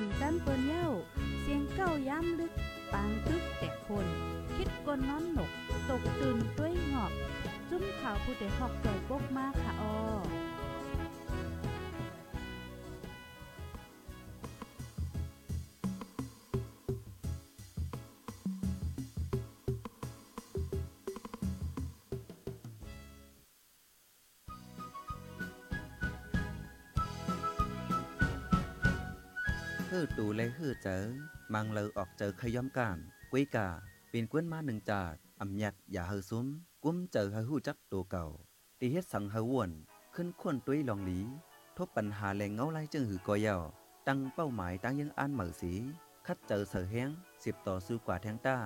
อันจันเปิ้นเย้า เสียงเก้าย้ำลึก ปางตึกแต่คน คิดกนน้อนหนก ตกตื่นด้วยหงอบ จุ้มข่าวผู้ใดหอกใจปกมากค่ะออ ฮือตูเลยฮือเจอมังเลอออกเจอขย้อมการกุ้ยกาเป็นกวนมาหนึ่งจาดอำยัดอย่าเฮือซุ้ม กุ้มเจอเฮอหู้จักตัวเก่าตีเฮ็ดสังเฮอวนขึ้นควนตุ้ยลองหลี ทบปัญหาแรงเงาไล่จึงหือก่อยาวตั้งเป้าหมายตั้งยังอ่านเหมือสี คัดเจอเสือแห้งสิบต่อสู้กว่าแทงต้า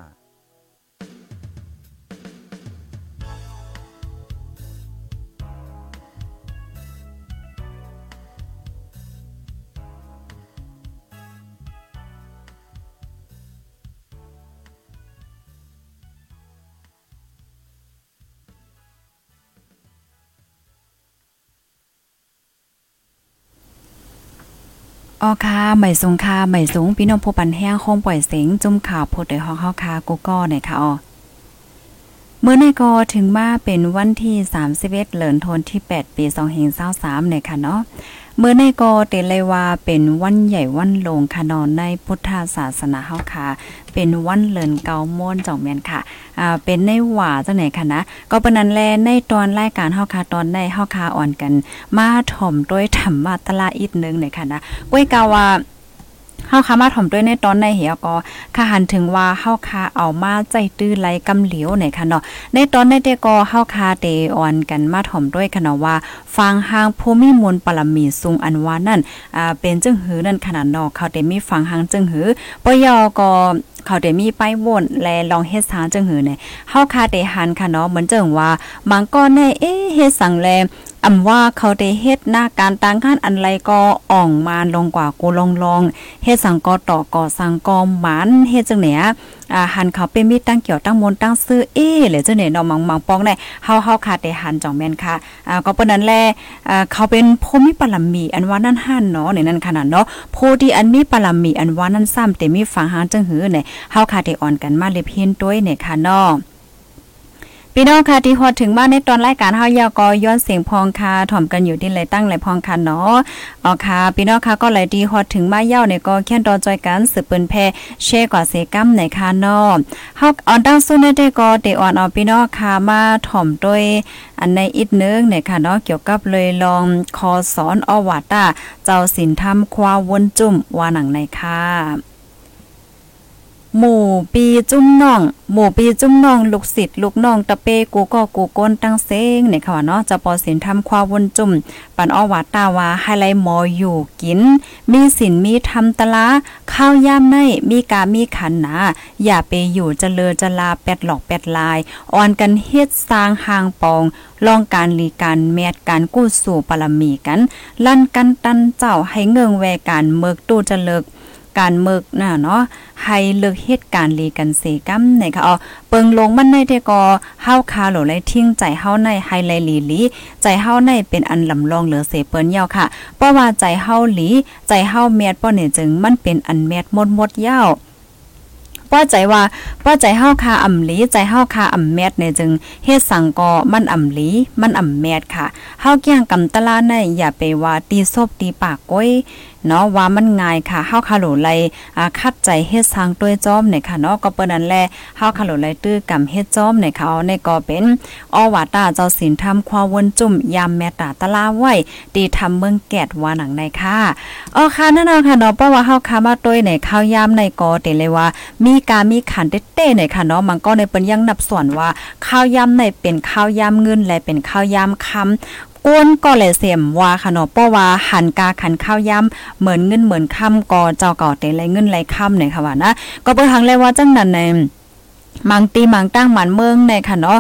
ออค่ะใหม่สูงค่ะใหม่สูงพี่น้องผู้ปันแห้งคงปล่อยเสียงจุ่มข่าวโพดได้ฮอกเฮาค่ะกูก็เนี่ยค่ะอ๋อเมื่อในกอถึงมาเป็นวันที่31เหลือนทนที่ 8 ปี2523เนี่ยค่ะเนาะ เมื่อในกอเตเลยว่าเป็นวันใหญ่วันลงค่ะนอนในพุทธศาสนาเฮาค่ะ เป็นวันเลินเกาม่วนจ่องแมนค่ะอ่าเป็นในหว่าจังไหนค่ะนะ ก็ปนั้นแลในตอนรายการเฮาค่ะตอนในเฮาค่ะอ่อนกัน มาถ่อมด้วยธรรมะตะลาอีกนึงเนี่ยค่ะนะก้วยกาว่า เฮาคามาถ่อมด้วยในตอนในเหียก็ค่ะหันถึงว่าเฮาคาเอามาใจตื้อไหลกำเหลียวเนี่ยค่ะเนาะในตอนในเตก็เฮาคาเตอ่อนกันมาถ่อมด้วยค่ะเนาะว่าฟังหางภูมิมวลปรมีสูงอันว่านั่นอ่าเป็นจึงหือนั่นขนาดเนาะเขาเตมีฟังหางจึงหือปยอก็ เขาเดมีไปว่นแลลองเฮ็ดสางจังหือเนี่ยเฮาคาเดหันค่ะเนาะเหมือนจังว่ามังก้อน่เอ๊เฮ็ดสังแลอำว่าเขาได้เฮ็ดหน้าการต่างกันอันไรก็อ่องมาลงกว่ากูลองลองเฮ็ดสังกอต่อก่อสังกอหมันเฮ็ดจังเนี่ย อ่าหันเขาเป็นมีตั้งเกี่ยวตั้งมนตั้งซื้อเอ้หรือจังเนี่ยเนาะมังมังปองได้เฮาเฮาค่ะได้หันจ่องแม่นค่ะอ่าก็เปิ้นนั้นแลอ่าเขาเป็นโพมีปรมีอันว่านั่นหันเนาะในนั้นขนาดเนาะโพที่อันมีปรมีอันว่านั่นซ้ำแต่มีฝังหางจังหือเนี่ยเฮาค่ะได้อ่อนกันมาเลยเพียนด้วยเนี่ยค่ะเนาะ พี่น้องค่ะที่ฮอดถึงบ้าในตอนรายการเฮายากอย้อนเสียงพองคาถ่อมกันอยู่ที่ไหลตั้งไหลพองคันเนาะอ๋อค่ะพี่น้องค่ะก็ไหลดีฮอดถึงมาเย้าเนี่ยก็แค่นตอนจอยกันสืบปืนแพแช่กว่าเสกัมในค่ะเนาะเฮาออนตั้งสู้ในได้ก็เตออนเอาพี่น้องค่ะมาถ่อมด้วยอันในอีกนึงเนี่ยค่ะเนาะเกี่ยวกับเลยลองคอสอนอวาตาเจ้าสินธรรมควาวนจุ่มว่าหนังในค่ะ หมู่ปีจุ้มน้อง หมู่ปีจุ้มน้อง ลูกศิษย์ลูกน้องตะเปกูก็กูก้นตั้งเซ้งเนี่ยค่ะเนาะจะปอสินทำความวนจุ่ม ปันอวาตาวาไฮไลหมออยู่กิน มีสินมีทำตะลาข้าวย่ามในมีกามีขันหนาอย่าไปอยู่จะเลอจะลาแปดหลอกแปดลายอ่อนกันเฮ็ดสร้างหางปองลองการลีการแมดการกู้สู่ปรมีกัน ลั่นกันตันเจ้าให้เงิงแวการเมิกตู้จะเลิก การเมิกน่ะเนาะให้เลิกเหตุการณ์ลีกันเสกัมในค่ะอ๋อเปิงลงมันในเทกอเฮาคาโหลเลยทิ้งใจเฮาในไฮไลลีลีใจเฮาในเป็นอันลำลองเหลือเสเปิ้นยาวค่ะเพราะว่าใจเฮาหลีใจเฮาแมดป้อเนี่ยจึงมันเป็นอันแมดหมดหมดยาวป้าใจว่าป้าใจเฮาคาอ่ำหลีใจเฮาคาอ่ำแมดเนี่ยจึงเฮ็ดสังกอมันอ่ำหลีมันอ่ำแมดค่ะเฮาเกี่ยงกำตะลาในอย่าไปว่าตีซบตีปากก้อย เนาะว่ามันง่ายค่ะเฮาคาโหลไลอ่าคัดใจเฮ็ดสร้างด้วยจอมเนี่ยค่ะเนาะก็เปิ้นนั้นแลเฮาคาโหลไลตื้อกำเฮ็ดจอมเนี่ยค่ะเอาในก็เป็นอวาตาเจ้าศีลธรรมความวนจุ่มยามแม่ตาตะลาไว้ตีทำเมืองแกดว่าหนังในค่ะอ๋อค่ะนั่นเนาะค่ะเนาะเพราะว่าเฮาคามาต้วยในข้าวยามในก็เตเลยว่า มีการมีขันเต้ๆในค่ะเนาะมันก็ในเปิ้นยังนับส่วนว่าข้าวยามในเป็นข้าวยามเงินและเป็นข้าวยามคำ ก้นก็เลยเสียมว่าค่ะเนาะเพราะว่าหันกาขันข้าวย่ำเหมือนเงินเหมือนค่ำก็เจ้าก่อเตไรเงินไรค่ำเนี่ยค่ะว่านะก็เปิดทางเลยว่าจังนั้นใน มังตีมังตั้งหมันเมืองในค่ะเนาะ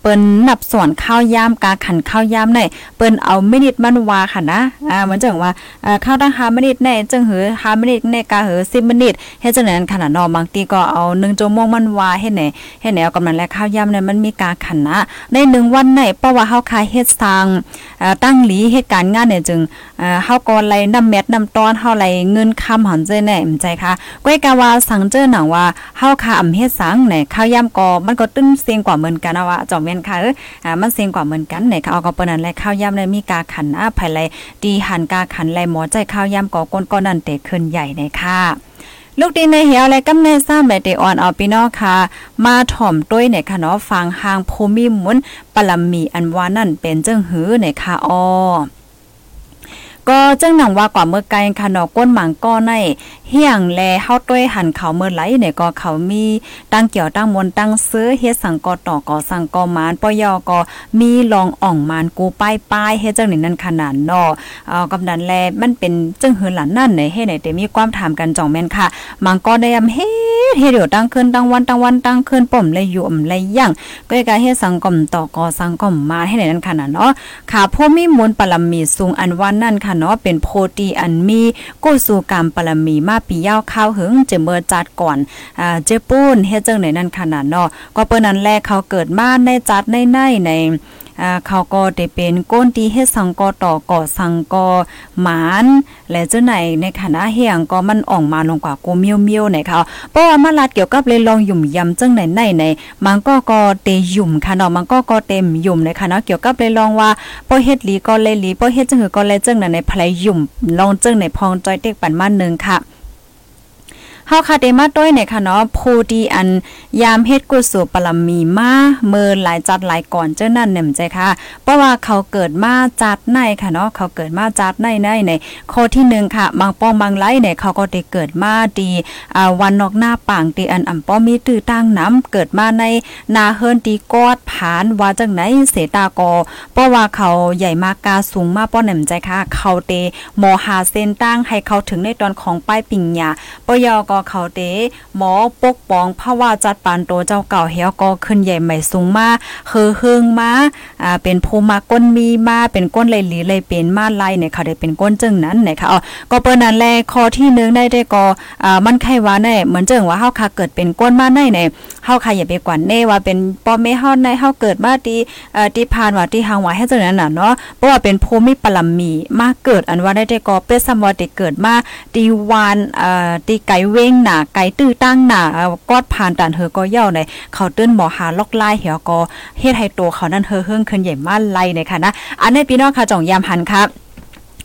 เปิ้นนับส่วนข้าวยามกาขันข้าวยามในเปิ้นเอามินิตมันวาค่ะนะอ่าเหมือนจังว่าเอ่อข้าวตั้ง5มินิตในจังหือ5มินิตในกาหือ10มินิตเฮ็ดจังนั้นขนาดเนาะบางทีก็เอา1ชั่วโมงมันวาเฮ็ดไหนเฮ็ดไหนเอากำลังและข้าวยามเนี่ยมันมีกาขันนะใน1วันในเพราะว่าเฮาคายเฮ็ดสร้างเอ่อตั้งหลีเหตุการณ์งานเนี่ยจึงเอ่อเฮาก็ไล่นำเม็ดนำตอนเฮาไล่เงินคำหันเจ้แน่มใจค่ะก้อยกะว่าสังเจอหนังว่าเฮาคาอำเฮ็ดสังในข้าวยามก็มันก็ตึ้งเสียงกว่าเหมือนกันนะว่าจอมแม่นค่ะเอออ่ามันเสียงกว่าเหมือนกันในค่ะเอาก็เปิ้นนั้นแหละข้าวยามในมีกาขันนะภายไลดีหันกาขันไลหมอใจข้าวยามก็ก้นก้อนนั่นเตะขึ้นใหญ่ในค่ะลูกดีในเหี่ยวและกำเนิดซ้ำแบบเตออนเอาพี่น้องค่ะ มาถ่อมต้วยในค่ะเนาะฟังหางภูมิมุนปลัมมีอันวานั่นเป็นเจิ้งหือในค่ะอ้อ ก็เจังหนังว่ากว่าเมื่อไกลค่ะเนาะก้นหมังก้อในเฮียงแลเฮาต้วยหันเขาเมื่อไหลเนี่ยก็เขามีตั้งเกี่ยวตั้งมนตั้งซื้อเฮ็ดสังกอต่อก่อสังกอมานปยอก็มีลองอ่องมานกูป้ายป้ายเฮ็ดจังนี้นั่นขนาดเนาะเอ่อกำนันแลมันเป็นจังหือหลานนั่นไหนเฮ็ดไหนแต่มีความถามกันจ่องแม่นค่ะมังก็ได้ยำเฮ็ดเฮ็ดเดี๋ยวตั้งคืนตั้งวันตั้งวันตั้งคืนป่มเลยอยู่อำเลยย่างก็การเฮ็ดสังกอมต่อก่อสังกอมมาให้ไหนนั่นขนาดเนาะค่ะพวมีมูลปรมีสูงอันวันนั่นค่ะเนาะเป็นโพตีอันมีกู้สู่กรรมปรมีมาปียาข้าวหึงเจเมื่อจัดก่อนอ่าเจปูนเฮ็ดจังไหนนั่นขนาดเนาะก็เปิ้นนั้นแรกเขาเกิดมาในจัดในในใน อ่าเขาก็ได้เป็นก้นตีเฮ็ดสังกอต่อก่อสังกอหมานและเจ้าไหนในคณะเฮียงก็มันออกมาลงกว่ากูเมียวเมียวในเขาเพราะว่ามาลาดเกี่ยวกับเลยลองหยุ่มยำจังไหนในในมันก็ก็เตยุ่มค่ะเนาะมันก็ก็เต็มยุ่มในคณะเกี่ยวกับเลยลองว่าป้อเฮ็ดลีก็เลยลีป้อเฮ็ดจังหือก็เลยจังไหนในภายยุ่มลองจังในพองจอยเต็กปันมานึงค่ะ เฮาคาเดมาต้อยในค่ะเนาะผู้ดีอันยามเฮ็ดกุศลปรมีมาเมินหลายจัดหลายก่อนเจ้านั่นแหน่มใจค่ะ เพราะว่าเขาเกิดมาจัดในค่ะเนาะเขาเกิดมาจัดในในในข้อที่หนึ่งค่ะ บางป้องบางไลเนี่ยเขาก็ได้เกิดมาดีอ่าวันนอกหน้าป่างตีอันอ่ำป้อมีตื้อตั้งน้ำเกิดมาในนาเฮิรนตีกอดผานว่าจังไหนเสตากอเพราะว่าเขาใหญ่มากกาสูงมากป้อแหน่มใจค่ะ เขาเตหมอหาเส้นตั้งให้เขาถึงในตอนของป้ายปิงยาปยอก็เขาเตหมอปกป้องภาวะจัดปานโตเจ้าเก่าเหี่ยวก็ขึ้นใหญ่ใหม่สูงมาเฮอเฮิงมาอ่าเป็นภูมาก้นมีมาเป็นก้นไหลหลีไหลเป็นมาไล่เนี่ยเขาได้เป็นก้นจึงนั้นนะคะอ๋อก็เปิ้นนั้นแลข้อที่หนึ่งได้ได้ก็อ่ามันไขว่าแน่เหมือนเจิงว่าเฮาค่ะเกิดเป็นก้นมาในเนี่ยเฮาค่ะอย่าไปกวนแน่ว่าเป็นป้อแม่เฮาในเฮาเกิดมาตีเอ่อที่ผ่านว่าที่หางว่าให้จังนั้นน่ะเนาะเพราะว่าเป็นภูมิปรมีมาเกิดอันว่าได้ได้ก็เป็นสมว่าได้เกิดมาตีวานเอ่อตีไก่เว้งหนาไกลตื้อตั้งหนากอดผ่านตันเฮอก็เย่าในเขาตื้นหมอหาล็อกไล่เหี่ยวก็เฮ็ดให้ตัวเขานั่นเฮอเฮิงขึ้นใหญ่มากไล่ในค่ะนะอันนี้พี่น้องค่ะจ่องยามหันครับ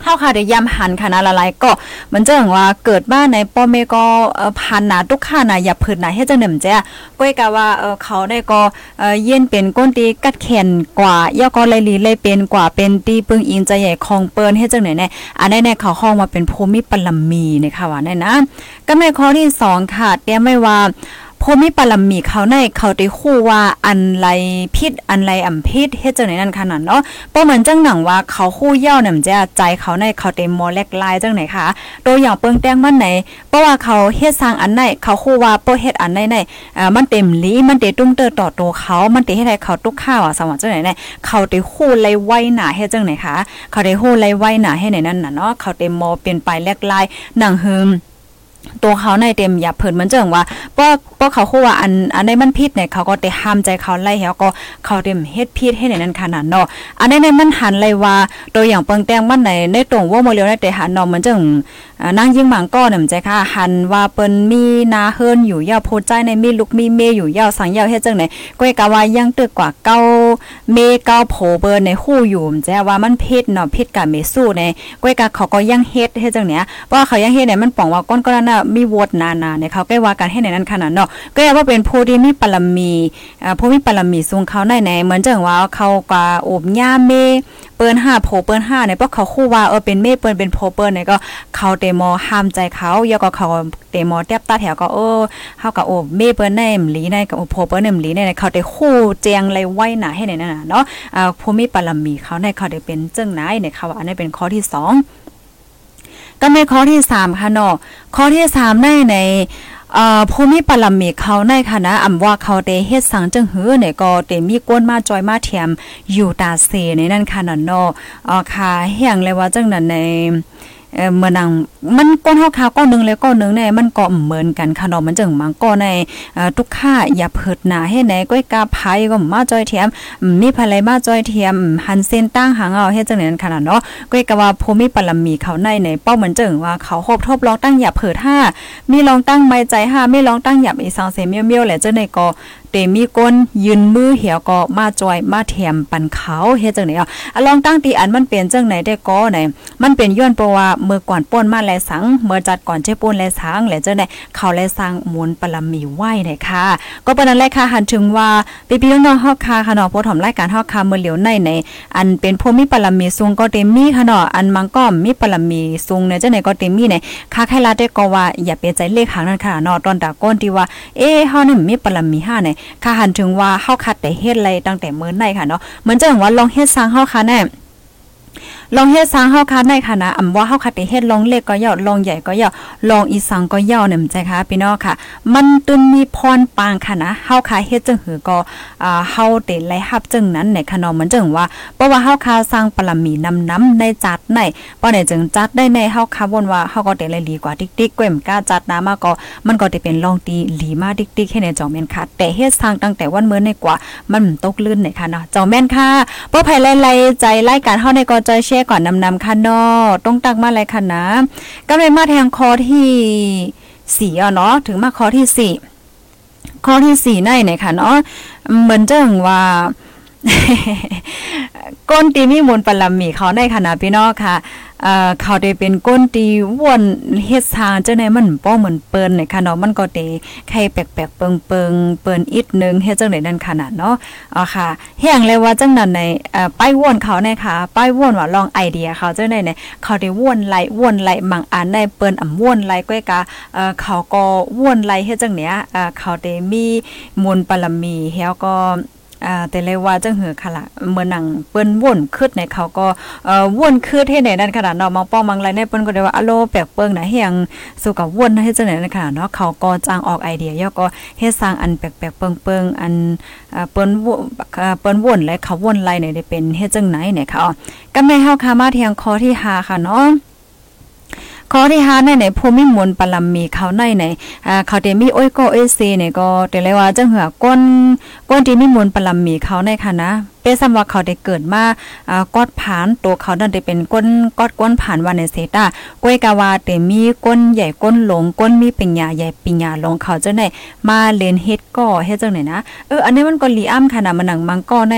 เฮาค่ะได้ย้ำหันค่ะนะละลายก็มันเจังว่าเกิดมาในป้อเมก็เอ่อพันนาทุกข้าน่ะอย่าพืชน่ะเฮ็ดจังหนึ่มจ้ก้อยกะว่าเขาได้ก็เอ่ย็นเป็นก้นตีกัดแขนกว่าย่อก็เลยลีเลยเป็นกว่าเป็นตีปึงอิงใจใหญ่คองเปิ้นเฮ็ดจังไหนแน่อันนี้เนี่ยเขาห้องมาเป็นภูมิปรมีนะคะว่าแน่นะก็ในข้อที่สองค่ะเตรียมไว้ว่า ภูมิปรมีเขาในเขาได้คู่ว่าอันไรพิษอันไรอ่ำพิษเฮ็ดจังไหนนั่นขนาดเนาะบ่เหมือนจังหนังว่าเขาคู่เย่านํจะใจเขาในเขาเต็มมอแลกลายจังไหนคะตัวอย่างเปิงแต้งมันไหนเพราะว่าเขาเฮ็ดสร้างอันไหนเขาคู่ว่าบ่เฮ็ดอันไหนไหนอ่ามันเต็มลีมันเตตุ้มเตอต่อตัวเขา มันเตเฮ็ดให้เขาตุกข้าวอะสมว่าจังไหนไหนเขาได้คู่ไล่ไว้หน้าเฮ็ดจังไหนคะเขาได้คู่ไล่ไว้หน้าให้ไหนนั่นน่ะเนาะเขาเต็มมอเป็นไปแลกลายหนังหืม ตัวเขาในเต็มอย่าเผินเหมือนเจิงว่าป้อป้อเขาคู่ว่าอันอันใดมันผิดเนี่ยเขาก็ได้ห้ามใจเขาไล่แล้วก็เขาเต็มเฮ็ดผิดให้ในนั้นขนาดเนาะอันใดในมันหันเลยว่าตัวอย่างเปิงแตงมันไหนในตรงว่าโมเลียวในแต่หันเนาะเหมือนเจิงอ่านางยิ่งหมางก้อเนี่ยใจค่ะหันว่าเปิ้นมีนาเฮิรนอยู่ยาวโพดใจในมีลูกมีเมอยู่ยาวสังยาวเฮ็ดจังไหนก้อยกะว่ายังตึกกว่าเก้าเมเก้าโผเปิ้นในคู่อยู่ใจว่ามันผิดเนาะผิดกับเมสู้ในก้อยกะเขาก็ยังเฮ็ดเฮ็ดจังเนี้ยเพราะเขายังเฮ็ดเนี่ยมันป้องว่าก้นก็นั้นน่ะมีวดนานาเนี่ยเขาใกล้ว่ากันให้ในนั้นขนาดเนาะก็ว่าเป็นผู้ที่มีปรมีอ่าผู้มีปรมีสูงเขาในในเหมือนจังว่าเขาก็โอบย่าเมเปิ้นห้าโผเปิ้นห้าเนี่ยเพราะเขาคู่ว่าเออเป็นเมเปิ้นเป็นโผเปิ้นเนี่ยก็เขาเตมอห้ามใจเขาแล้วก็เขาเตมอแทบตาแถวก็เออเฮาก็โอ้เมเปิ้นแน่หลีในกับโผเปิ้นแน่หลีในเขาได้คู่แจงไรไว้หนาให้ในนั่นน่ะเนาะอ่าผู้มีปรมีเขาในเขาได้เป็นเจิ้งนายเนี่ยเขาอันนี้เป็นข้อที่สอง ก็ในข้อที่สามค่ะเนาะข้อที่สามในในภูมิปรมีเขาในคณะอำว่าเขาเตเฮ็ดสังจังหือเนี่ยก็เตมีก้นมาจอยมาเทียมอยู่ตาเสในนั่นค่ะนั่นเนาะเอ่อค่ะเฮียงเลยว่าจังนั้นใน เออเมื่อนังมันก้อนเฮาคาก้อนนึงแล้วก้อนนึงเนี่ยมันก็เหมือนกันค่ะเนาะมันจังมังก็ในทุกค่าอย่าเพิดหนาให้ไหนก้อยกาไผก็มาจอยเทียมมีภรรยมาจอยเทียมหันเส้นตั้งหางเอาเฮ็ดจังนั้นค่ะเนาะก้อยกะว่าภูมิปรมีเขาในในเป้าเหมือนจังว่าเขาคบทบลองตั้งอย่าเพิดห้ามีลองตั้งไม้ใจห้าไม่ลองตั้งหยับอีสังเสเมียวเมียวแหละเจ้าในก็ ตมีก้นยืนมือเหี่ยวก็มาจอยมาแถมปันเขาเฮ็ดจังไหนอะอะลองตั้งตีอันมันเป็นจังไหนได้ก็ไหนมันเป็นย้อนเพราะว่าเมื่อก่อนป้นมาแลสังเมื่อจัดก่อนเจ้ป้นแลสังแหละเจ้าไหนเขาแลสังหมูลปรมีไหวเนี่ยค่ะ ก็ปานนั้นแหละค่ะหันถึงว่าพี่พี่น้องๆเฮาค่ะค่ะเนาะผู้ถอมรายการเฮาค่ะเมื่อเหลียวในในอันเป็นผู้มีปรมีสูงก็เต็มมีค่ะเนาะอันมังก็มีปรมีสูงเนี่ยจังไหนก็เต็มมีเนี่ยค่าใครลาได้ก็ว่าอย่าไปใจเลขหางนั่นค่ะเนาะตอนตาก้นที่ว่าเอ๊ะเฮานี่มีปรมีห้าเนี่ค่ะหันถึงว่าเฮาคัดแต่เฮ็ดอะไรตั้งแต่มื้อในค่ะเนาะเหมือนจังว่าลองเฮ็ดสร้างเฮาค่ะแน่ ลองเฮ็ดสร้างเฮาคัดในค่ะนะอำว่าเฮาคัดแต่เฮ็ดลองเล็กก็ย่อลองใหญ่ก็ย่อลองอีสังก็ย่อเนี่ยมันใจค่ะพี่น้องค่ะ มันตึนมีพรปางค่ะนะเฮาค่ะเฮ็ดจังหือก็อ่าเฮาเตไล่ฮับจังนั้นในค่ะเนาะมือนจังว่าเพราะว่าเฮาค่ะสร้างปรมีนำน้ำในจัดในบ่ได้จึงจัดได้ในเฮาค่ะวนว่าเฮาก็เตไลดีกว่าติ๊กๆก้มกล้าจัดนะมาก็มันก็ได้เป็นลองตีหลีมาติ๊กๆให้ในจอมแม่นค่ะ แต่เฮ็ดสร้างตั้งแต่วันเมื้อในกว่ามันตกลื่นในค่ะเนาะจอมแม่นค่ะบ่ไผไล่ๆใจรายการเฮาในก็จอยแชร์ก่อนนำนำค่ะนอต้องตักมาเลยค่ะนะก็เลยมาแทงคอที่สี่อะเนาะถึงมาคอที่สี่ข้อที่สี่ในเนี่ยค่ะเนาะเหมือนจังว่าก้นตีมีมูลปลัมมีเขาในขณะพี่น้องค่ะ อ่อเขาได้เป็นก้นตีวนเฮ็ดทางจังได๋มันป้อเหมือนเปิ้นในค่ะเนาะมันก็ได้ไข่แปลกๆเปิงๆเปิ้นอีกนึงเฮ็ดจังได๋นั่นขนาดเนาะอ๋อค่ะแห่งเลยว่าจังนั้นในเอ่อป้ายวนเขาในค่ะป้ายวนว่าลองไอเดียเขาจังได๋เนี่ยเขาได้วนไหลวนไหลบางอันในเปิ้นอ่ำวนไหลก้อยกะเอ่อเขาก็วนไหลเฮ็ดจังเนี้ยเอ่อเขาได้มีมูลปรมีเฮาก็ อ่าแต่เลยว่าจังหือค่ะละเมื่อหนังเปิ้นว่นคืดในเขาก็เอ่อว่นคืดให้ในนั้นขนาดเนาะมองป้องมังไรในเปิ้นก็ได้ว่าอะโลแปลกเปิ้งนะเฮียงสู่กับว่นให้จังไหนนั่นขนาดเนาะเขาก็จ้างออกไอเดียย่อก็เฮ็ดสร้างอันแปลกๆเปิ้งๆอันอ่าเปิ้นว่เอ่อเปิ้นว่นและเขาว่นไรเนี่ยได้เป็นเฮ็ดจังไหนเนี่ยค่ะก็แม่เฮาค่ะมาเที่ยงคอที่หาค่ะเนาะ ข้อที่ห้าในในภูมิมวลปรมีเขาในในอ่าเขาเตมีโอ้ยก็เอซีเนี่ยก็แต่เลยว่าจังเหือก้นก้นที่มีมวลปรมีเขาในค่ะนะเปซ้ำว่าเขาได้เกิดมาอ่ากอดผ่านตัวเขานั่นได้เป็นก้นกอดก้นผ่านวันในเซตาก้วยกาวาเตมีก้นใหญ่ก้นหลงก้นมีปัญญาใหญ่ปัญญาหลงเขาจะได้มาเรียนเฮ็ดก่อเฮ็ดจังไหนนะเอออันนี้มันก็ลีอ้ำค่ะนะมันหนังมังก็ใน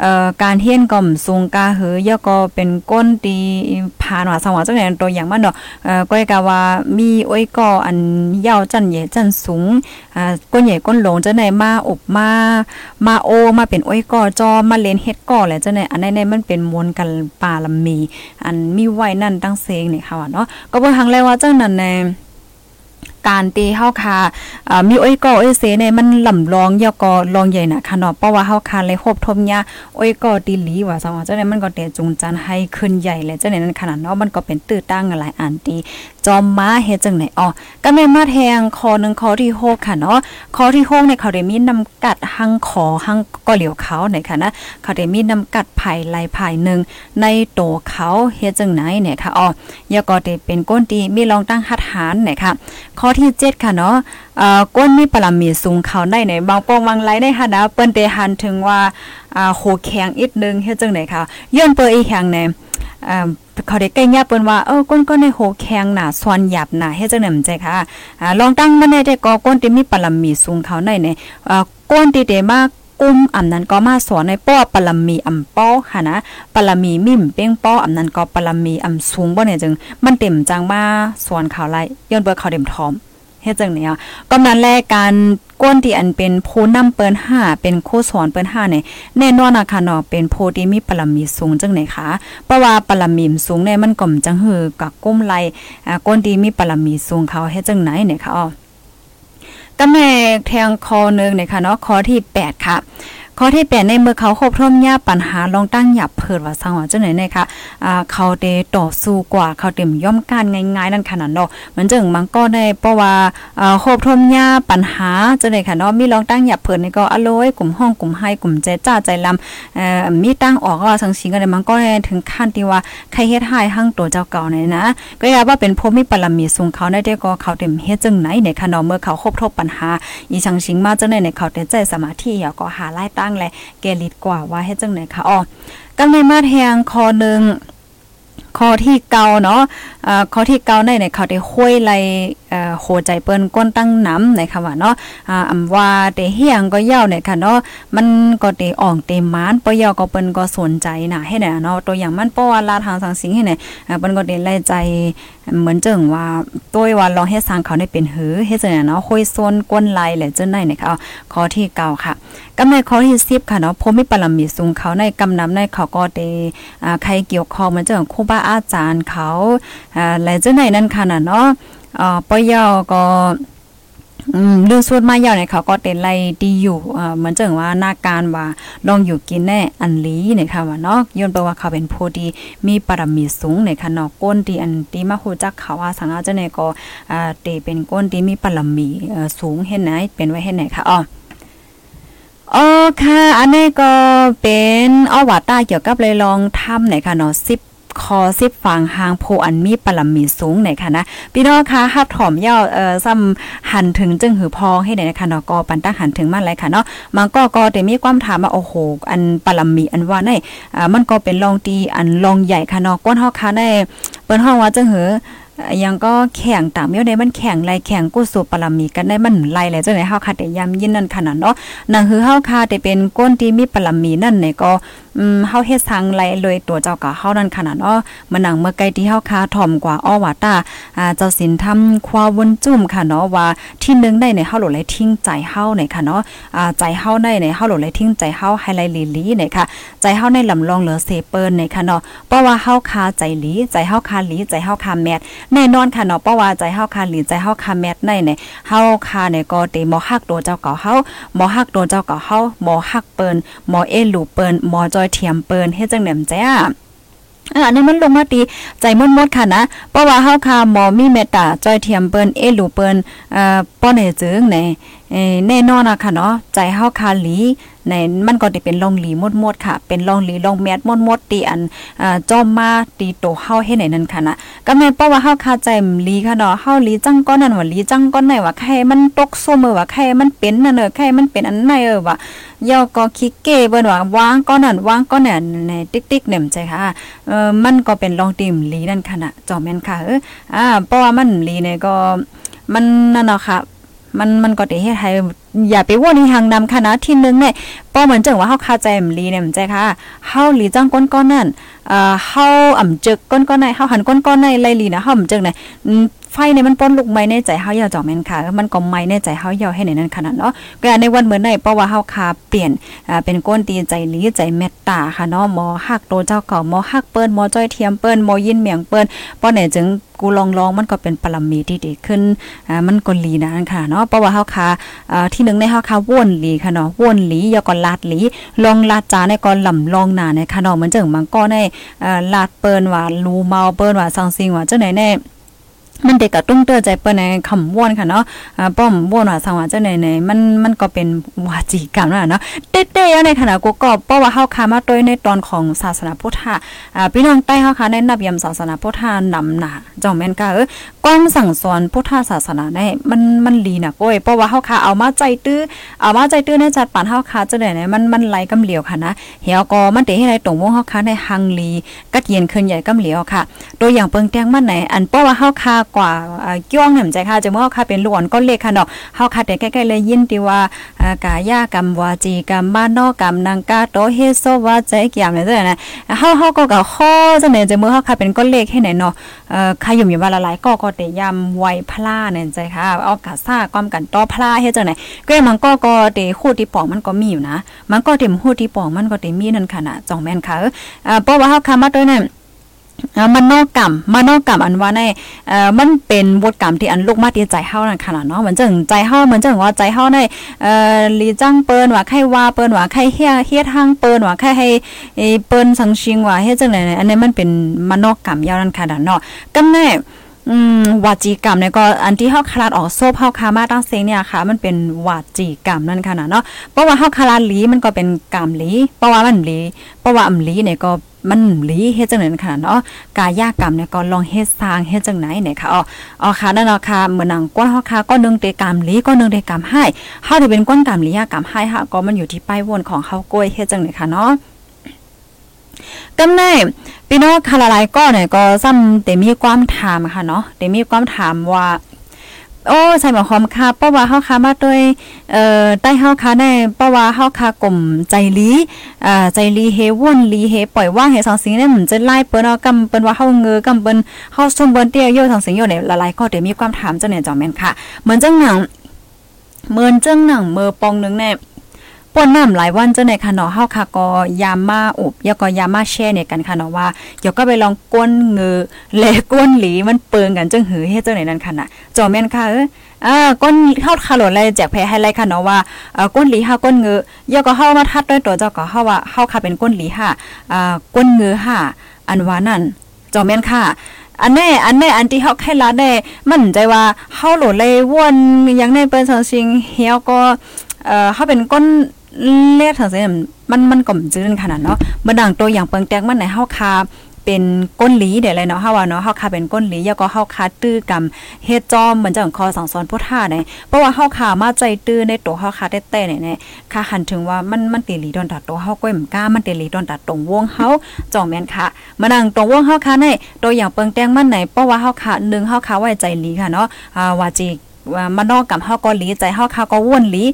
เอ่อการเฮียนก่อมสูงกาเหือยก็เป็นก้นตีผ่านว่าสังว่าจังได๋ตัวอย่างมันเนาะเอ่อก้อยกะว่ามีอ้อยก่ออันยาวจันใหญ่จันสูงอ่าก้นใหญ่ก้นหลงจังได๋มาอบมามาโอมาเป็นอ้อยก่อจอมาเลนเฮ็ดก่อแหละจังได๋อันนั้นมันเป็นมวลกันป่าลำมี อันมีไว้นั่นตั้งเซงนี่ยค่ะเนาะก็บ่ทังเลยว่าจังนั้นแน่ การตีเฮาคาอ่มีอ้อยกอ้อยเสในมันลำลองยอก็ลองใหญ่นะค่ะเนาะเพราะว่าเฮาคาเลยครบทมยาอ้อยก็ตีหลีว่าจังว่าจังได๋มันก็เตจุงจันให้ขึ้นใหญ่เลยจังได๋นั้นขนาดเนาะมันก็เป็นตื้อตั้งหลายอันตีจอมม้าเฮ็ดจังไหนอ๋อก็แม่มาแทงคอหนึงคอที่6ค่ะเนาะคอที่6เนี่ยเขาได้มีนำกัดหังขอหังก็เหลียวเขาเนี่ยค่ะนะเขาได้มีนำกัดไผ่ลายไผ่หนึงในโตเขาเฮ็ดจังไหนเนี่ยค่ะอ๋อยอก็ได้เป็นก้นตีมีรองตั้งหัดหารเนี่ยค่ะข้ออที่7ค่ะเนาะเอ่อก้นมีปรมีสูงเขาได้ในบางปองบางไรได้ค่ะนะเปิ้นเตหันถึงว่าอ่าโหแข็งอีกนึงเฮ็ดจังได๋ค่ะย้อนเปิ้นอีแข็งแน่อ่าเขาได้ใกล้ยาเปิ้นว่าเออก้นก็ในโหแข็งหน่าสวนหยับหน่าเฮ็ดจังได๋มันใจค่ะอ่าลองตั้งมันได้แต่ก็ก้นที่มีปรมีสูงเขาได้ในอ่าก้นที่เดมาก กุ้มอำนั้นก็มาสอนในป้อปรมีอำป้อค่ะนะปรมีมิ่มเป้งป้ออำนั้นก็ปรมีอำสูงบ่เนี่ยจึง มันเต็มจังมาสอนเขาวไรย้อนเบิ่เขาเต็มทอมเฮ็ดจังเนี่ยก็นั้นแลการก้นที่อันเป็นผู้นำเปิ้น5เป็นครูสอนเปิ้น5เนี่ยแน่นอนนะคะเนาะเป็นผู้ที่มีปรมีสูงจังไหนคะเพราะว่าปรมีสูงเนี่ยมันก็มจังหือกับก้มไหลอ่าก้นที่มีปรมีสูงเขาเฮ็ดจังไหนเนี่ยค่ะอ๋อ ก็แม่แทงคอนึงเนี่ยค่ะเนาะคอที่ 8 ค่ะ ข้อที่แปดในเมื่อเขาครบท่มยาปัญหาลองตั้งหยับเผิดว่าสังว่าจังไหนเนี่ยค่ะอ่าเขาเตต่อสู้กว่าเขาเต็มย่อมการง่ายๆนั่นขนาดเนาะเหมือนจังมันก็ได้เพราะว่าอ่าครบท่มยาปัญหาจังไหนค่ะเนาะมีลองตั้งหยับเผิดนี่ก็อโลยกลุ่มห้องกลุ่มให้กลุ่มใจจ้าใจลำเอ่อมีตั้งออกว่าสังสิงก็ได้มันก็ได้ถึงขั้นที่ว่าใครเฮ็ดให้หั่งตัวเจ้าเก่าเนี่ยนะ ก็อย่าว่าเป็นผู้มีปรมีสูงเขาได้ได้ก็เขาเต็มเฮ็ดจังไหนในขณะเมื่อเขาครบทบปัญหาอีชังชิงมาจังไหนในเขาเต็มใจสมาธิอย่าก็หาไล่ตั้งแลเกลิดกว่าว่าเฮ็ดจังไหนค่ะอ๋อกำในมาแทงคอหนึ่งข้อที่เกาเนาะอ่าข้อที่เกาในเนี่ยเขาได้ห้วยไลเอ่อโหใจเปิ้นก้นตั้งน้ำในค่ะว่าเนาะอ่าอำว่าเตเฮียงก็เย้าเนี่ยค่ะเนาะมันก็เตอ่องเตมานปเย้าก็เปิ้นก็สนใจนะให้เนี่ยเนาะตัวอย่างมันเพราะว่าลาทางสังสิงให้เนี่ยอ่าเปิ้นก็เตไล่ใจเหมือนเจังว่าตัวว่าลองเฮ็ดสร้างเขาได้เป็นหือเฮ็ดจังเนาะห้วยซนก้นไหลแหละจังได๋เนี่ยค่ะข้อที่เกาค่ะ กำในข้อที่10ค่ะเนาะพมิปรมีสูงเขาในกำนำในเขาก็เตอ่าใครเกี่ยวข้องมือนจังครูบาอาจารย์เขาอ่าและจังได๋นั่นค่ะน่ะเนาะอ่อปยอก็อืมเรื่องสวดมายาวเนี่ยเขาก็เต้นไล่ดีอยู่อ่าเหมือนจังว่าหน้าการว่าลองอยู่กินแน่อันลีเนี่ยค่ะว่าเนาะย้อนไปว่าเขาเป็นผู้ที่มีปรมีสูงในค่ะเนาะก้นที่อันที่มาฮู้จักเขาว่าสังอาจารย์เนี่ยก็อ่าเตเป็นก้นที่มีปรมีเอ่อสูงเฮ็ดไหนเป็นไว้เฮ็ดไหนค่ะอ๋อ อ๋อค่ะ อันนี้ก็เป็นอวาตาเกี่ยวกับเลยลองทำไหนค่ะเนาะ10คอสิบฝั่งหางโพอันมีปรมีสูงไหนค่ะนะพี่น้องคะฮับถอมย่อเอ่อซ้ำหันถึงจึงหือพองให้ไหนนะคะเนาะก็ปันตั้งหันถึงมาเลยค่ะเนาะมันก็ก็แต่มีความถามว่าโอ้โหอันปรมีอันว่าในอ่ามันก็เป็นลองตีอันลองใหญ่ค่ะเนาะก้นเฮาค่ะได้เปิ้นห้องว่าจึงหือ ยังก็แข่งตามเยในมันแข่งไรแข่งกู้สูปรมีกันได้มันไล่แหละจังไหนเฮาค่ะแต่ยามยินนั่นขนาดเนาะนั่นคือเฮาค่ะแต่เป็นก้นที่มีปรมีนั่นเนี่ยก็ อืมเฮาเฮ็ดสังไล่เลยตัวเจ้าก็เฮานั่นขนาดเนาะมันหนังเมื่อไกลที่เฮาค่ะถ่อมกว่าอ้อว่าตาอ่าเจ้าสินทำควาวนจุ่มค่ะเนาะว่าที่นึงได้ในเฮาหลเลทิ้งใจเฮาเนี่ยค่ะเนาะอ่าใจเฮาได้ในเฮาหลเลทิ้งใจเฮาให้ไลลีลีเนี่ยค่ะ ใจเฮาในลำลองเหลือเซเปิ้นเนี่ยค่ะเนาะเพราะว่าเฮาคาใจลีใจเฮาคาลีใจเฮาคาแมทแน่นอนค่ะเนาะเพราะว่าใจเฮาคาลีใจเฮาคาแมทในเนี่ยเฮาคาเนี่ยก็เตบ่ฮักตัวเจ้าเก่าเฮาบ่ฮักตัวเจ้าเก่าเฮาบ่ฮักเปิ้นบ่เอลูเปิ้นบ่จอยเทียมเปิ้นเฮ็ดจังแหนมแจ้อะอันนี้มันลงมาตีใจมดมดค่ะนะ เพราะว่าเฮาคาหมอมีเมตตาจอยเทียมเปิ้นเอลูเปิ้นเอ่อป้อเนจึงใน แน่นอนนะค่ะเนาะใจเฮาคาหลีในมันก็ได้เป็นลองหลีมดมดค่ะ เป็นลองหลีลองแมดมดมดตีอันจอมมาตีโตเฮาให้ไหนนั่นค่ะนะก็แม่นเพราะว่าเฮาคาใจหลีค่ะเนาะเฮาหลีจังก้อนนั่นว่าหลีจังก้อนไหนว่าใครมันตกส้มเออว่าใครมันเป็นนั่นเออใครมันเป็นอันไหนเออว่าย่อก็คิกเก้เบิ่นว่าวางก้อนนั่นวางก้อนนั่นในติ๊กๆเนี่ยใจค่ะเออมันก็เป็นลองติมหลีนั่นค่ะนะจอมแม่นค่ะเอออ่าเพราะว่ามันหลีเนี่ยก็มันนั่นเนาะค่ะ มันมันก็ได้เฮ็ดให้อย่าไปว่นในหางนำคณะที่นึงเนี่ยป้อเหมือนจังว่าเฮาคาใจมลีเนี่ยมันใจค่ะเฮาหลีจังก้นก้อนนั่นเอ่อเฮาอ่ำจึกก้นก้อนในเฮาหันก้นก้อนในไล่ลีนะเฮาอ่ำจึกเนี่ยไฟเนี่ยมันป้นลูกไม้ในใจเฮาอย่าจ่อแม่นค่ะ มันก็ไม้ในใจเฮาอย่าให้ในนั้นขนาดเนาะก็ในวันเหมือนในเพราะว่าเฮาคาเปลี่ยนอ่าเป็นก้นตีใจลีใจเมตตาค่ะเนาะหมอฮักโตเจ้าเก่าหมอฮักเปิ้นหมอจ้อยเทียมเปิ้นหมอยินเมียงเปิ้นป้อเนี่ยจึง กูลองลองมันก็เป็นปรมีที่ดีขึ้นอ่ามันก็ลีนะนั่นค่ะเนาะเพราะว่าเฮาคาอ่าที่หนึ่งในเฮาคาว่นหลีค่ะเนาะว่นหลียอก็ลาดหลีลองลาดจาในก่อนลำลองหนาในค่ะเนาะเหมือนจังมันก็ในอ่าลาดเปิ้นว่าลูเมาเปิ้นว่าซังซิงว่าจังไหนแน่ มันเด็กกับตุ้งเตอใจเปิ้นในคำว่นค่ะเนาะอ่าป้อมว่นว่าสังว่าจังไหนๆมันมันก็เป็นวาจีกรรมแล้วเนาะเต้ๆในขณะกูก็เพราะว่าเฮาคามาโดยในตอนของศาสนาพุทธะอ่าพี่น้องใต้เฮาคาในนับยำศาสนาพุทธะนำหนาจอมแม่นค่ะเออก้อนสั่งสอนพุทธศาสนาได้มันมันลีน่ะก้อยเพราะว่าเฮาคาเอามาใจตื้อเอามาใจตื้อในจัดปานเฮาคาเจังไหนๆมันมันไหลกำเหลียวค่ะนะเหี่ยวก็มันเตให้ได้ตรงวงเฮาคาในฮังลีกัดเย็นขึ้นใหญ่กำเหลียวค่ะ ตัวอย่างเปิงแตงมันไหนอันเพราะว่าเฮาคากว่าก้องเนี่ยใจค่ะจะเมื่อเฮาเป็นลูกอ่อนก็เล็กค่ะเนาะเฮาคาแต่ใกล้ๆเลยยินติว่ากายากรรมวาจีกรรมบ้านนอกกรรมนางกาโตเฮโซวาใจเกี่ยมเลยจังได๋นะเฮาเฮาก็ก็ข้อจังได๋จะเมื่อเฮาคาเป็นก้อนเล็กให้ไหนเนาะเอ่อใครอยู่อยู่ว่าละหลายก็ก็เตยำไวพลาเนี่ยใจค่ะเอากาซ่าความกันต่อพลาเฮ็ดจังได๋ก็มันก็ก็เตคู่ที่ปองมันก็มีอยู่นะ มันก็เต็มคู่ที่ปองมันก็เต็มมีนั่นค่ะนะจ่องแม่นค่ะเอ่อเพราะว่าเฮาคามาตัวนั้นอ่า มันนอกกรรมมันอกกรรมอันว่าในเอ่อมันเป็นบทกรรมที่อันลูกมาที่ใจเฮานั่นค่ะเนาะเหมือนจังใจเฮาเหมือนจังว่าใจเฮาในเอ่อลีจังเปิ้นว่าใครว่าเปิ้นว่าใครเฮียเฮียทางเปิ้นว่าใครให้เปิ้นสังชิงว่าเฮ็ดจังได๋อันนี้มันเป็นมันอกกรรมยาวนั่นขนาดเนาะกำแน่ อืมวาจีกรรมเนี่ยก็อันที่เฮาคลาดออกโซบเฮาคามาตั้งเซงเนี่ยค่ะ มันเป็นวาจีกรรมนั่นค่ะเนาะเพราะว่าเฮาคลาดลีมันก็เป็นกรรมลีเพราะว่ามันลีเพราะว่าอำหลีเนี่ยก็มันหลีเฮ็ดจังไหนค่ะเนาะกายากรรมเนี่ยก็ลองเฮ็ดสร้างเฮ็ดจังไหนเนี่ยค่ะอ๋ออ๋อค่ะนั่นเนาะค่ะเหมือนหนังก้นเฮาค่ะก็นึงเตกรรมหลีก็นึงเตกรรมให้เฮาที่เป็นก้นกรรมหลียากรรมให้ค่ะก็มันอยู่ที่ป้ายวนของเฮาก้อยเฮ็ดจังไหนค่ะเนาะ กำแน่พี่น้องคาราไลก็เนี่ยก็ซ้ำแต่มีความถามค่ะเนาะแต่มีความถามว่าโอ้ใส่หมอหอมค่ะเพราะว่าเฮาคามาด้วยเอ่อใต้เฮาคาแน่เพราะว่าเฮาคากลมใจลีอ่าใจลีเฮว่นลีเฮปล่อยว่างเฮสองสิ่งเนี่ยมันจะไล่เปิ้นเอากำเปิ้นว่าเฮาเงือกำเปิ้นเฮาซุ่มเปิ้นเตี้ยโยสองสิ่งโยเนี่ยหลายๆก็เดี๋ยวมีความถามเจังเนี่ยจอมแม่นค่ะ เหมือนจังหนังเหมือนจังหนังเมอปองนึงแน่ ป่นน้ำหลายวันเจ้าในค่ะเนาะเฮาค่ะก็ยามมาอบยาก็ยามมาแช่เนี่ยกันค่ะเนาะว่าเดี๋ยวก็ไปลองก้นเงือและก้นหลีมันเปิงกันจังหือเฮ็ดเจ้าไหนนั่นค่ะน่ะจอแม่นค่ะเอ้อ่าก้นเข้าคาโหลดเลยแจกแพ้ให้ไลค่ะเนาะว่าเอ่อก้นหลีห้าก้นเงือยาก็เฮามาทัดด้วยตัวเจ้าก็เฮาว่าเฮาค่ะเป็นก้นหลีห้าอ่าก้นเงือห้าอันว่านั่นจอแม่นค่ะอันแน่อันแน่อันที่เฮาแค่ละแน่มันใจว่าเฮาโหลดเลยวนยังในเปิ้นสังสิงเฮียก็เอ่อเฮาเป็นก้น เลียดทางเส้นมันมันก็จื้นขนาดเนาะบ่ดังตัวอย่างเปิงแตกมันไหนเฮาคาเป็นก้นหลีเดี๋ยวเลยเนาะเฮาว่าเนาะเฮาคาเป็นก้นหลีแล้วก็เฮาคาตื้อกำเฮ็ดจอมเหมือนจังคอสังสอนผู้ท่าเนี่ยเพราะว่าเฮาคามาใจตื้อในตัวเฮาคาแต่แต่เนี่ยค่ะหันถึงว่ามันมันติหลีดอนตัดตัวเฮาก็มกล้ามันติหลีดอนตัดตรงวงเฮาจ่องแม่นค่ะมานั่งตรงวงเฮาคาในตัวอย่างเปิงแตงมันไหนเพราะว่าเฮาคา1เฮาคาไว้ใจหลีค่ะเนาะอ่าว่าจี ว่ามานอกกับเฮาก็หลีใจเฮาคาก็ว่นหลี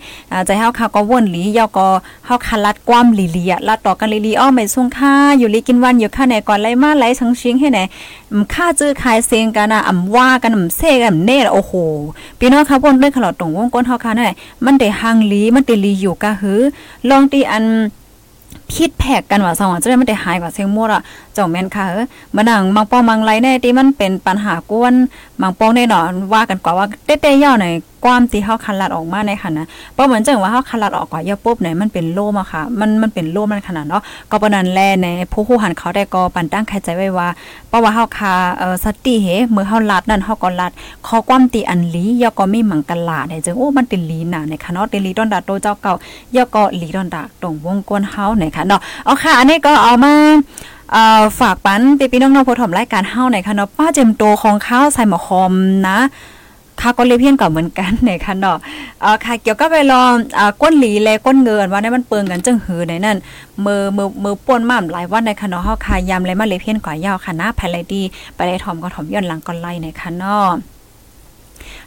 ใจเฮาคาก็ว่นหลียอก็เฮาคาลัดความหลีลีอะลัดต่อกันลีลีอ้อไม่ซุงค่าอยู่ลีกินวันอยู่ค่าไหนก่อนไล่มาไล่สังชิงให้ไหนค่าจื้อขายเซงกันน่ะอ่ำว่ากันอ่ำเซกันเน่โอ้โหพี่น้องครับวนด้วยขลอดตรงวงก้นเฮาคาไหนมันได้หังหลีมันได้ลีอยู่กะหือลองตีอัน พิดแพกกันว่าสองจะได้มันได้หายกว่าเสียงมดอะเจ้าแม่นค่ะเออมานั่งมังปองมังไรแน่ที่มันเป็นปัญหากวนมังปองแน่นอนว่ากันกว่าว่าเต้ๆย่อหน่อยความที่เฮาคันลัดออกมาในค่ะนะเพราะเหมือนจังว่าเฮาคันลัดออกกว่าเย่อปุ๊บเนี่ยมันเป็นโล่มาค่ะ มันมันเป็นโล่มันขนาดเนาะก็ปนันแลในผู้ผู้หันเขาได้ก็ปันตั้งใครใจไว้ว่าเพราะว่าเฮาคาเอ่อสติเฮเมื่อเฮาลัดนั่นเฮาก็ลัดขอความตีอันลียอก็มีหมังกันลาได้จังโอ้มันเป็นลีน่ะในค่ะเนาะเตลีดอนดาโตเจ้าเก่ายอก็ลีดอนดาตรงวงกวนเฮาในค่ะเนาะเอาค่ะอันนี้ก็เอามาฝากปันปีพี่น้องๆผู้ถมรายการเฮาในค่ะเนาะป้าเจมโตของข้าวใส่หมอคอมนะค่ะก็เลยเพี้ยนกับเหมือนกันในค่ะเนาะเอ่อค่ะเกี่ยวกับไปลองอ่าก้นหลีแลก้นเงินว่าได้มันเปิงกันจังหือในนั่นมือมือมือป่นมาหลายวันในค่ะเนาะเฮาคายามเลยมาเลยเพี้ยนก่อยาวค่ะนะภายไลดี ไปได้ถอมก็ถอมย้อนหลังก็ไล่ในค่ะเนาะ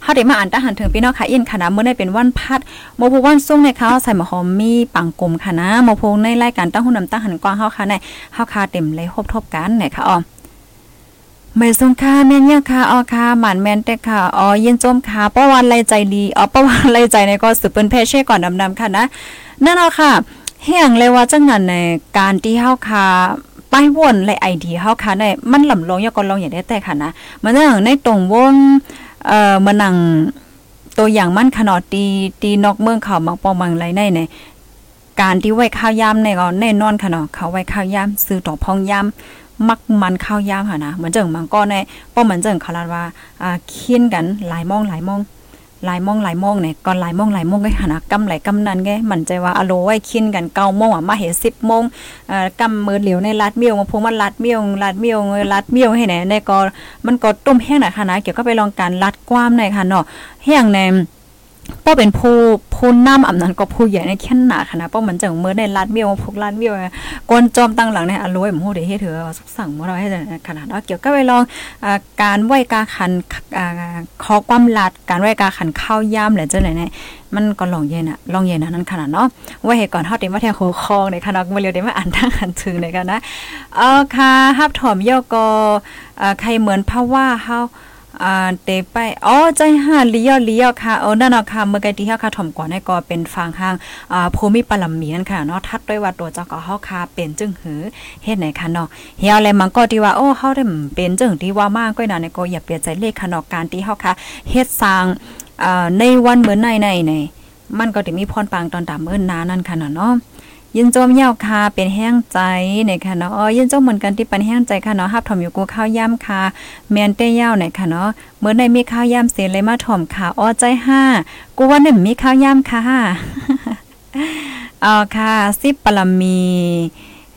เฮาได้มาอ่านตาหันถึงพี่น้องค่ะอินค่ะนะมื้อนี้เป็นวันพัดโมพูวันส่งในเขาใส่หมอหอมมีปังกลมค่ะนะโมพูในรายการตั้งหุ่นนำตั้งหันกว้างเฮาค่ะในเฮาคาเต็มเลยครบทบกันเนี่ยค่ะอ๋อไม่สงค่าแม่นยังค่ะอ๋อค่ะหมันแม่นแต่ค่ะอ๋อเย็นจมค่ะป้าวันไรใจดีอ๋อป้าวันไรใจในก็สืบเป็นเพเช่ก่อนดำๆค่ะนะนั่นเอาค่ะแห่งเลยว่าจังนั้นในการที่เฮาคาป้ายวนและไอเดียเฮาค่ะในมันหล่ำลงยาก็ลองอย่างได้แต่ค่ะนะมันนั่งในตรงวง เอ่อมานั่งตัวอย่างมั่นขนอดตีตีนอกเมืองเขามังปองมังไรในในการที่ไว้ข้าวยามในก็แน่นอนค่ะเนาะเขาไว้ข้าวยามซื้อต่อพองยามมักมันข้าวยามค่ะนะเหมือนเจิงมังก็ในป้อเหมือนเจิงเขาลาว่าอ่าเคียนกันหลายมองหลายมอง หลายมองหลายมองเนี่ยก่อนหลายมองหลายมองก็หนะกำไหลกำนันไงมันใจว่าอโลไว้คินกันเก้าโมงอะมาเห็นสิบโมงเอ่อกำมือเหลียวในลัดเมียวมาพงมันลัดเมียวลัดเมียวลัดเมียวให้ไหนในก็มันก็ต้มแห้งหน่อยค่ะนะเกี่ยวก็ไปลองการลัดความหน่อยค่ะเนาะแห้งใน ป้อเป็นผู้ผู้นำอำนั้นก็ผู้ใหญ่ในแค่หนาค่ะป้อเหมือนจังเมื่อในลัดเมียวพวกลัดเมียวกวนจอมตั้งหลังในอโลยมโหเดเฮ็ดเถอะสักสั่งบ่เราให้ขนาดเนาเกี่ยวก็ไปลองการไหว้กาขันขอความลัดการไหว้กาขันข้าวยามแหละจังไหนเนี่ยมันก็ลองเย็นอะลองเย็นอะนั่นขนาดเนาะว่าเหตุก่อนเฮาเต็มว่าแท้โคคองในคณะมาเร็วได้มาอ่านทางหันถึงในกันนะเออค่ะฮับถอมย่อก็เอ่อใครเหมือนพระว่าเฮา อ่าเตไปอ๋อใจห่าลียวเลี้ยวค่ะเออนั่นเนาะค่ะเมื่อกี้ที่เฮาค่ะถ่อมก่อนให้ก็เป็นฟังห้างอ่าภูมิปรัมมีนั่นค่ะเนาะทัดด้วยว่าตัวเจ้าก็เฮาค่ะเป็นจึงหือเฮ็ดไหนค่ะเนาะเฮียอะไรมันก็ที่ว่าโอ้เฮาได้เป็นจึงที่ว่ามากก็น่ะเนี่ยก็อย่าเปลี่ยนใจเลขค่ะเนาะการที่เฮาค่ะเฮ็ดสร้างอ่าในวันเหมือนในในในมันก็จะมีพรปางตอนตามเอิ้นนานั่นค่ะเนาะเนาะ ยินจมเยาวคาเป็นแห้งใจเนี่ยค่ะเนาะอ๋อยินจมเหมือนกันที่เป็นแห้งใจค่ะเนาะฮับถอมอยู่กูข้าวย่ำค่ะแมนเต้ยาเนี่ยค่ะเนาะเมื่อในมีข้าวย่ำเสียเลยมาถอมค่ะอ้อใจห้ากูว่าเนี่ยมีข้าวย่ำค่ะเอาค่ะสิบปรมี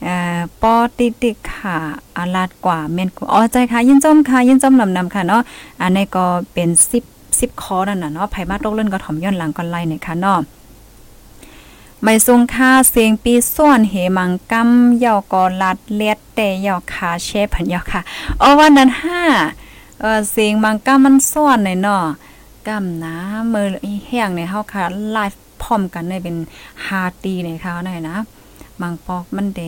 เอ่อปอติติค่ะอาลาดกว่าแมนกูอ๋อใจค่ะ ยินจมค่ะ ยินจมลำนำค่ะเนาะอันนี้ก็เป็นสิบสิบคอนั่นน่ะเนาะไผมาตกเล่นก็ถอมย้อนหลังก่อนไล่เนี่ยค่ะเนาะ ไม่ทรงค่าเสียงปีส่วนเหมังกำเยาวกอลัดเลียดแต่เยาวคาเชฟพันเยาวค่ะเอาวันนั้นห้าเออเสียงมังกำมันส่วนหนเนาะกำนะมือแห้งในเฮาค่ะไลฟ์พร้อมกันในเป็นฮาตีในเขาหน่อยนะมังปอกมันเด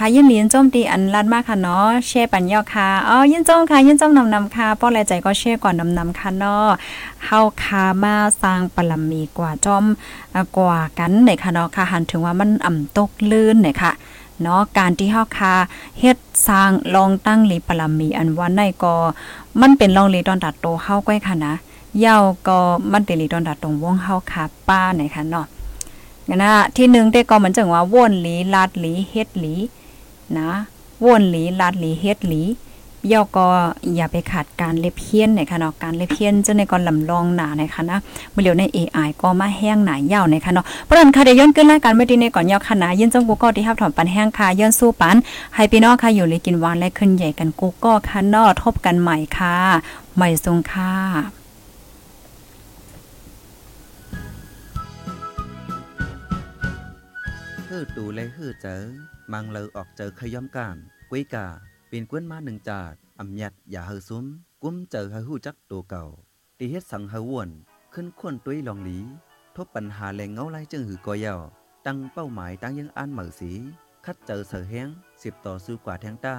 ค่ะยินดียญโจมตีอันลัดมากค่ะเนาะแช่ปันยอค่ะอ๋อยินโจมค่ะยินโจมนำนำค่ะป้อแลใจก็แช่ก่อนนำนำค่ะเนาะเฮาคามาสร้างปรมีกว่าจอมกว่ากันในค่ะเนาะค่ะหันถึงว่ามันอ่ำตกลื่นเนี่ยค่ะเนาะการที่เฮาคาเฮ็ดสร้างลองตั้งหลีปรมีอันว่าในก็มันเป็นลองหลีตอนตัดโตเฮาก้อยค่ะนะเย้าก็มันเป็นหลีตอนตัดตรงวงเฮาคาป้าเนี่ยค่ะเนาะงั้นนะที่หนึ่งได้ก็เหมือนจังว่าว่นหลีลาดหลีเฮ็ดหลี นะวนหลีลาดหลีเฮ็ดหลีเย่อก็อย่าไปขาดการเล็บเพี้ยนในคะเนาะการเล็บเพี้ยนจะในก่อนลำลองหนาในคะนะเมื่อเร็วใน AI ก็มาแห้งหนายาวในคะเนาะเพราะนั้นค่ะเดี๋ยวย้อนขึ้นรายการไม่ดีในก่อนยาวค่ะนะยินจงกูก็ที่ฮับถอนปันแห้งค่ะย้อนสู้ปันให้พี่น้องค่ะอยู่เลยกินหวานและขึ้นใหญ่กันกูก็ค่ะนาะทบกันใหม่ค่ะ ใหม่ทรงค่ะฮือตูเลยฮือเจอ มังเลอออกเจอขย้อมการกุ้ยกาเป็นกวนมาหนึ่งจาดอำยัดอย่าเฮอซุ้ม กุ้มเจอเฮอหู้จักตัวเก่าตีเฮ็ดสังเฮอวนขึ้นควนตุ้ยลองหลี ทบปัญหาแรงเงาไล่จึงหือกอยาวตั้งเป้าหมายตั้งยังอันเหมือสี คัดเจอเสือแห้งสิบต่อสู้กว่าแทงต้า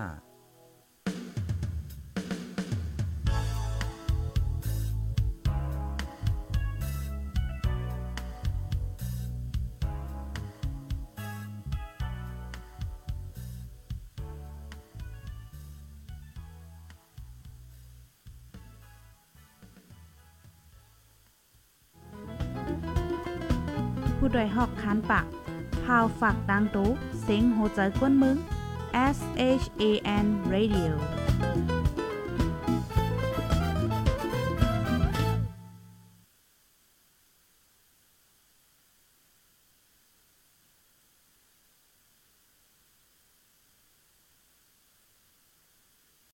คันปากพาวฝากดังตู้เสียงโหใจกวนมึง S H A N Radio